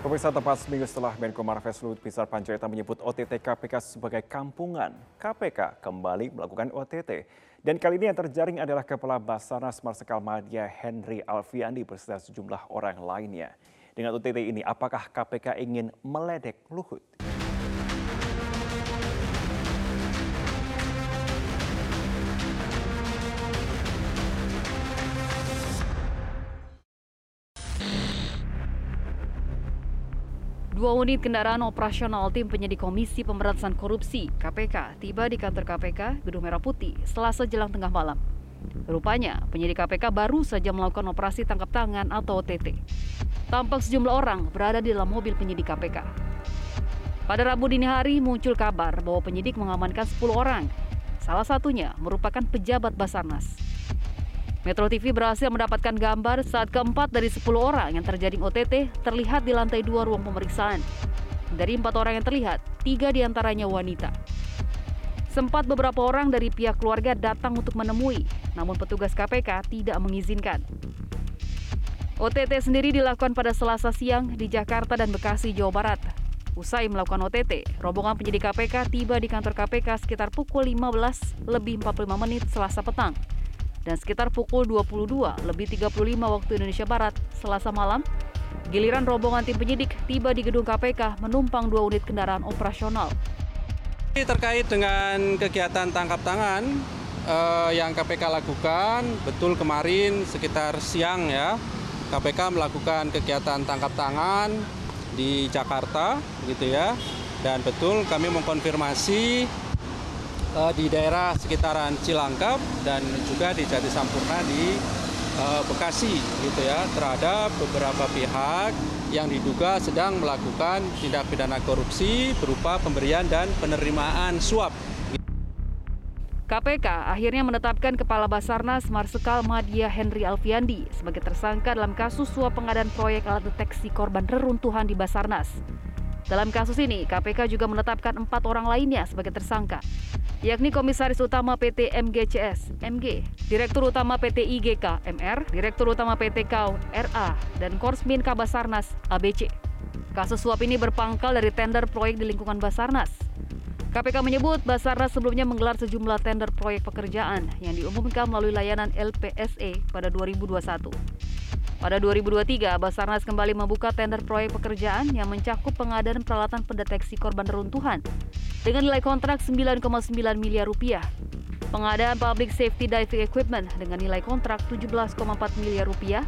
Pemirsa tepat seminggu setelah Menko Marves Luhut Binsar Panjaitan menyebut OTT KPK sebagai kampungan, KPK kembali melakukan OTT. Dan kali ini yang terjaring adalah Kepala Basarnas Marsikal Madia Henry Alfiandi beserta sejumlah orang lainnya. Dengan OTT ini, apakah KPK ingin meledek Luhut? Dua unit kendaraan operasional tim penyidik Komisi Pemberantasan Korupsi (KPK) tiba di kantor KPK Gedung Merah Putih Selasa jelang tengah malam. Rupanya, penyidik KPK baru saja melakukan operasi tangkap tangan atau OTT. Tampak sejumlah orang berada di dalam mobil penyidik KPK. Pada Rabu dini hari muncul kabar bahwa penyidik mengamankan 10 orang. Salah satunya merupakan pejabat Basarnas. Metro TV berhasil mendapatkan gambar saat keempat dari 10 orang yang terjaring OTT terlihat di lantai dua ruang pemeriksaan. Dari empat orang yang terlihat, tiga di antaranya wanita. Sempat beberapa orang dari pihak keluarga datang untuk menemui, namun petugas KPK tidak mengizinkan. OTT sendiri dilakukan pada Selasa siang di Jakarta dan Bekasi, Jawa Barat. Usai melakukan OTT, rombongan penyidik KPK tiba di kantor KPK sekitar pukul 15 lebih 45 menit Selasa petang dan sekitar pukul 22 lebih 35 waktu Indonesia Barat Selasa malam, giliran rombongan tim penyidik tiba di gedung KPK menumpang dua unit kendaraan operasional. Terkait dengan kegiatan tangkap tangan eh, yang KPK lakukan, betul kemarin sekitar siang ya, KPK melakukan kegiatan tangkap tangan di Jakarta, gitu ya, dan betul kami mengkonfirmasi uh, di daerah sekitaran Cilangkap dan juga di Jati Sampurna di uh, Bekasi gitu ya terhadap beberapa pihak yang diduga sedang melakukan tindak pidana korupsi berupa pemberian dan penerimaan suap. KPK akhirnya menetapkan Kepala Basarnas Marsikal Madia Henry Alfiandi sebagai tersangka dalam kasus suap pengadaan proyek alat deteksi korban reruntuhan di Basarnas. Dalam kasus ini, KPK juga menetapkan empat orang lainnya sebagai tersangka, yakni Komisaris Utama PT MGCS, MG, Direktur Utama PT IGK, MR, Direktur Utama PT KAU, RA, dan Korsmin Kabasarnas, ABC. Kasus suap ini berpangkal dari tender proyek di lingkungan Basarnas. KPK menyebut Basarnas sebelumnya menggelar sejumlah tender proyek pekerjaan yang diumumkan melalui layanan LPSE pada 2021. Pada 2023, Basarnas kembali membuka tender proyek pekerjaan yang mencakup pengadaan peralatan pendeteksi korban reruntuhan dengan nilai kontrak 9,9 miliar rupiah. Pengadaan public safety diving equipment dengan nilai kontrak 17,4 miliar rupiah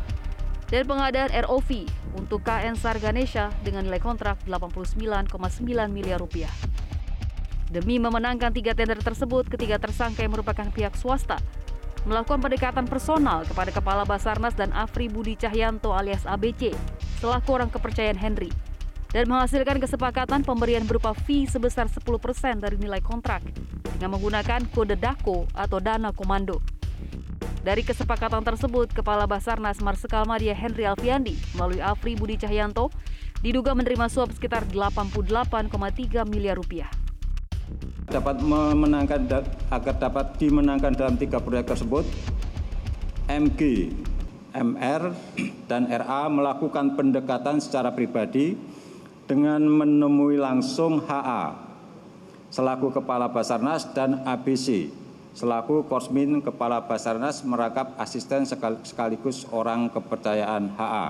dan pengadaan ROV untuk KN Sarganesha dengan nilai kontrak 89,9 miliar rupiah. Demi memenangkan tiga tender tersebut, ketiga tersangka yang merupakan pihak swasta melakukan pendekatan personal kepada Kepala Basarnas dan Afri Budi Cahyanto alias ABC selaku orang kepercayaan Henry dan menghasilkan kesepakatan pemberian berupa fee sebesar 10% dari nilai kontrak dengan menggunakan kode DAKO atau dana komando. Dari kesepakatan tersebut, Kepala Basarnas Marsikal Madia Henry Alfiandi melalui Afri Budi Cahyanto diduga menerima suap sekitar 88,3 miliar rupiah dapat memenangkan agar dapat dimenangkan dalam tiga proyek tersebut MG, MR, dan RA melakukan pendekatan secara pribadi dengan menemui langsung HA selaku Kepala Basarnas dan ABC selaku Korsmin Kepala Basarnas merakap asisten sekaligus orang kepercayaan HA.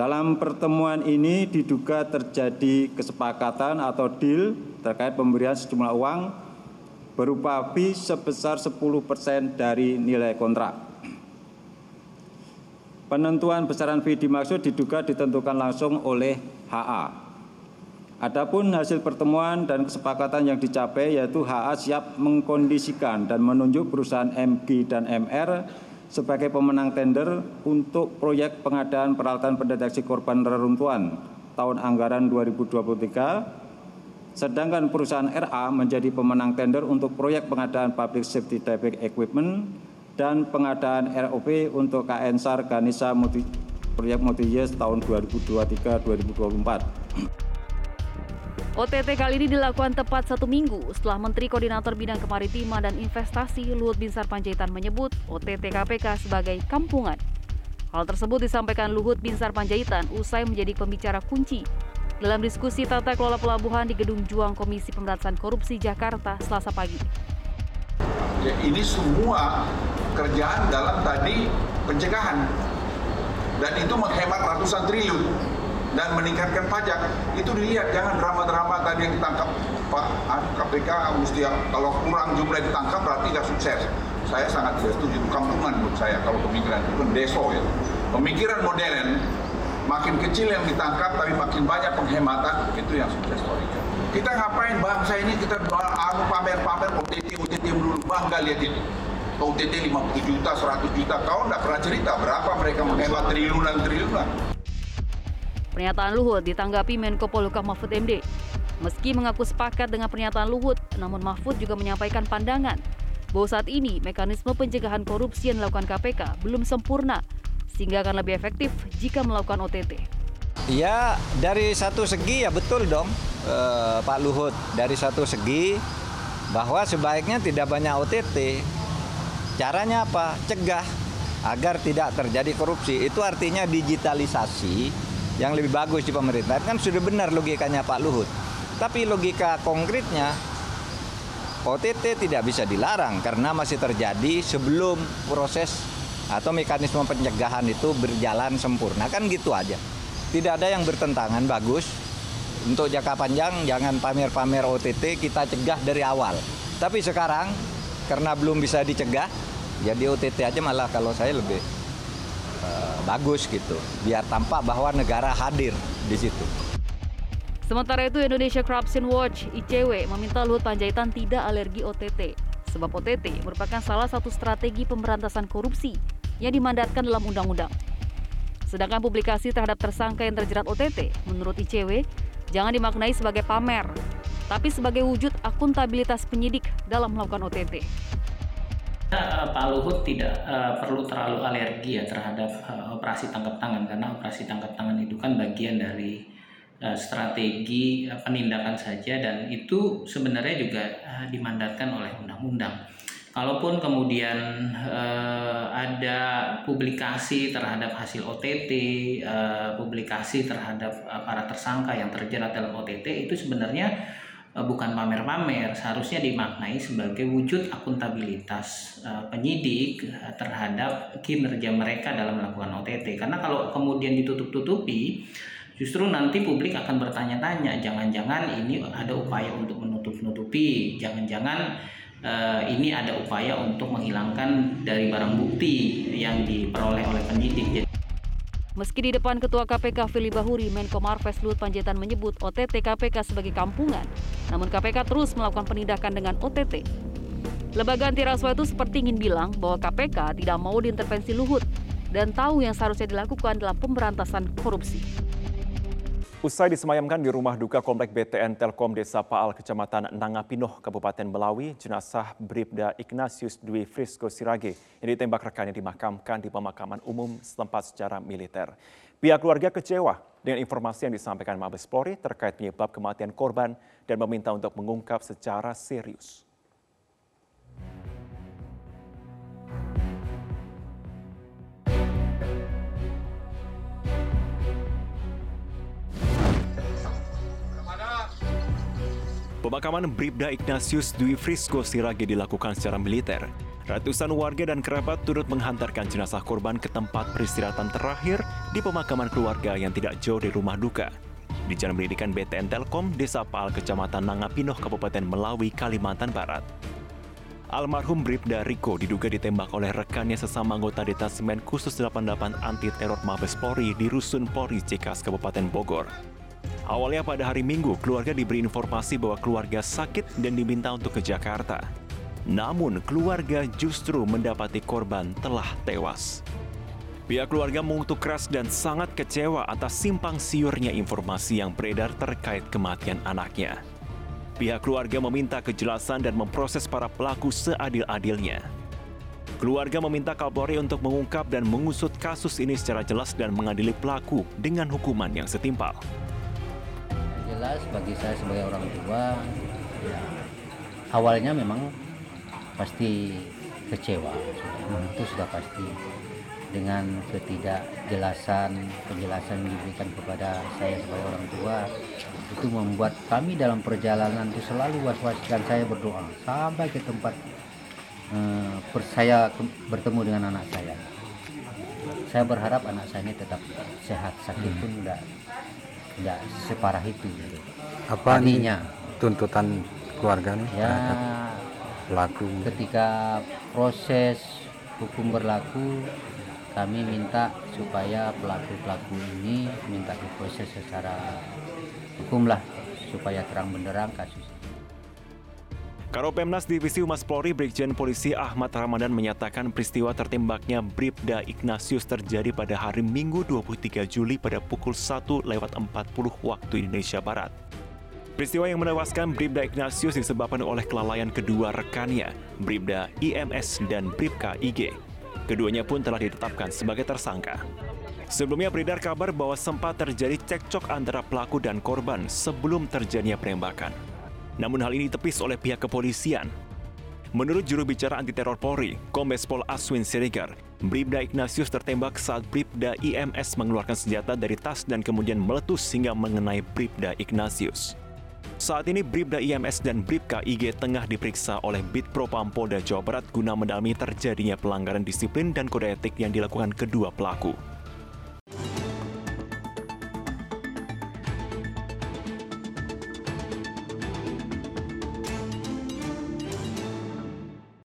Dalam pertemuan ini diduga terjadi kesepakatan atau deal terkait pemberian sejumlah uang berupa fee sebesar 10% dari nilai kontrak. Penentuan besaran fee dimaksud diduga ditentukan langsung oleh HA. Adapun hasil pertemuan dan kesepakatan yang dicapai yaitu HA siap mengkondisikan dan menunjuk perusahaan MG dan MR sebagai pemenang tender untuk proyek pengadaan peralatan pendeteksi korban reruntuhan tahun anggaran 2023 Sedangkan perusahaan RA menjadi pemenang tender untuk proyek pengadaan public safety diving equipment dan pengadaan ROP untuk KN SAR Ganesa multi, proyek multi years tahun 2023-2024. OTT kali ini dilakukan tepat satu minggu setelah Menteri Koordinator Bidang Kemaritiman dan Investasi Luhut Binsar Panjaitan menyebut OTT KPK sebagai kampungan. Hal tersebut disampaikan Luhut Binsar Panjaitan usai menjadi pembicara kunci dalam diskusi tata kelola pelabuhan di Gedung Juang Komisi Pemberantasan Korupsi Jakarta Selasa pagi. Ya, ini semua kerjaan dalam tadi pencegahan dan itu menghemat ratusan triliun dan meningkatkan pajak itu dilihat. Jangan drama-drama tadi yang ditangkap Pak KPK mesti kalau kurang jumlah ditangkap berarti nggak sukses. Saya sangat tidak setuju kampungan menurut saya kalau pemikiran itu kan deso ya. Pemikiran modern makin kecil yang ditangkap tapi makin banyak penghematan itu yang sukses story-nya kita ngapain bangsa ini kita anu pamer-pamer OTT OTT dulu. Bangga lihat ini OTT 50 juta 100 juta kau nggak pernah cerita berapa mereka menghemat triliunan triliunan Pernyataan Luhut ditanggapi Menko Polhukam Mahfud MD. Meski mengaku sepakat dengan pernyataan Luhut, namun Mahfud juga menyampaikan pandangan bahwa saat ini mekanisme pencegahan korupsi yang dilakukan KPK belum sempurna, sehingga akan lebih efektif jika melakukan OTT. Ya, dari satu segi ya betul dong, eh, Pak Luhut. Dari satu segi bahwa sebaiknya tidak banyak OTT. Caranya apa? Cegah agar tidak terjadi korupsi. Itu artinya digitalisasi yang lebih bagus di pemerintah. Kan sudah benar logikanya Pak Luhut. Tapi logika konkretnya OTT tidak bisa dilarang karena masih terjadi sebelum proses atau mekanisme pencegahan itu berjalan sempurna kan gitu aja. Tidak ada yang bertentangan bagus. Untuk jangka panjang jangan pamer-pamer OTT kita cegah dari awal. Tapi sekarang karena belum bisa dicegah jadi OTT aja malah kalau saya lebih uh, bagus gitu. Biar tampak bahwa negara hadir di situ. Sementara itu Indonesia Corruption Watch ICW meminta Luhut Panjaitan tidak alergi OTT. Sebab OTT merupakan salah satu strategi pemberantasan korupsi yang dimandatkan dalam undang-undang. Sedangkan publikasi terhadap tersangka yang terjerat OTT, menurut ICW, jangan dimaknai sebagai pamer, tapi sebagai wujud akuntabilitas penyidik dalam melakukan OTT. Eh, Pak Luhut tidak uh, perlu terlalu alergi ya terhadap uh, operasi tangkap tangan karena operasi tangkap tangan itu kan bagian dari uh, strategi uh, penindakan saja dan itu sebenarnya juga uh, dimandatkan oleh undang-undang. Kalaupun kemudian uh, ada publikasi terhadap hasil OTT, uh, publikasi terhadap uh, para tersangka yang terjerat dalam OTT itu sebenarnya bukan pamer-pamer, seharusnya dimaknai sebagai wujud akuntabilitas uh, penyidik uh, terhadap kinerja mereka dalam melakukan OTT. Karena kalau kemudian ditutup-tutupi, justru nanti publik akan bertanya-tanya, jangan-jangan ini ada upaya untuk menutup-nutupi, jangan-jangan ini ada upaya untuk menghilangkan dari barang bukti yang diperoleh oleh penyidik. Meski di depan Ketua KPK Fili Bahuri, Menko Marves Lut Panjaitan menyebut OTT KPK sebagai kampungan, namun KPK terus melakukan penindakan dengan OTT. Lembaga anti rasuah itu seperti ingin bilang bahwa KPK tidak mau diintervensi Luhut dan tahu yang seharusnya dilakukan dalam pemberantasan korupsi. Usai disemayamkan di rumah duka Komplek BTN Telkom Desa Paal, Kecamatan Nangapinoh, Kabupaten Belawi, jenazah Bribda Ignatius Dwi Frisco Sirage yang ditembak rekannya dimakamkan di pemakaman umum setempat secara militer. Pihak keluarga kecewa dengan informasi yang disampaikan Mabes Polri terkait penyebab kematian korban dan meminta untuk mengungkap secara serius. Pemakaman Bribda Ignatius Dwi Frisco Sirage dilakukan secara militer. Ratusan warga dan kerabat turut menghantarkan jenazah korban ke tempat peristirahatan terakhir di pemakaman keluarga yang tidak jauh dari rumah duka. Di Jalan Pendidikan BTN Telkom, Desa Pal, Kecamatan Nangapinoh, Kabupaten Melawi, Kalimantan Barat. Almarhum Bribda Riko diduga ditembak oleh rekannya sesama anggota Detasemen Khusus 88 Anti Teror Mabes Polri di Rusun Polri Cikas, Kabupaten Bogor. Awalnya pada hari Minggu, keluarga diberi informasi bahwa keluarga sakit dan diminta untuk ke Jakarta. Namun, keluarga justru mendapati korban telah tewas. Pihak keluarga mengutuk keras dan sangat kecewa atas simpang siurnya informasi yang beredar terkait kematian anaknya. Pihak keluarga meminta kejelasan dan memproses para pelaku seadil-adilnya. Keluarga meminta Kapolri untuk mengungkap dan mengusut kasus ini secara jelas dan mengadili pelaku dengan hukuman yang setimpal jelas bagi saya sebagai orang tua ya, awalnya memang pasti kecewa hmm. itu sudah pasti dengan ketidakjelasan penjelasan yang diberikan kepada saya sebagai orang tua itu membuat kami dalam perjalanan itu selalu was-was dan saya berdoa sampai ke tempat eh, saya ke- bertemu dengan anak saya. Saya berharap anak saya ini tetap sehat, sakit pun tidak tidak separah itu. Gitu. Apa nih Tadinya tuntutan keluarga nih ya pelaku? ketika proses hukum berlaku kami minta supaya pelaku-pelaku ini minta diproses secara hukum lah supaya terang benderang kasus. Karopemnas Divisi Humas Polri Brigjen Polisi Ahmad Ramadan menyatakan peristiwa tertembaknya Bribda Ignatius terjadi pada hari Minggu 23 Juli pada pukul 1 lewat 40 waktu Indonesia Barat. Peristiwa yang menewaskan Bribda Ignatius disebabkan oleh kelalaian kedua rekannya, Bribda IMS dan Bribka IG. Keduanya pun telah ditetapkan sebagai tersangka. Sebelumnya beredar kabar bahwa sempat terjadi cekcok antara pelaku dan korban sebelum terjadinya penembakan. Namun hal ini ditepis oleh pihak kepolisian. Menurut juru bicara anti teror Polri, Kombes Pol Aswin Siregar, Bribda Ignatius tertembak saat Bribda IMS mengeluarkan senjata dari tas dan kemudian meletus hingga mengenai Bribda Ignatius. Saat ini Bribda IMS dan Bribka IG tengah diperiksa oleh Bitpropam Polda Jawa Barat guna mendalami terjadinya pelanggaran disiplin dan kode etik yang dilakukan kedua pelaku.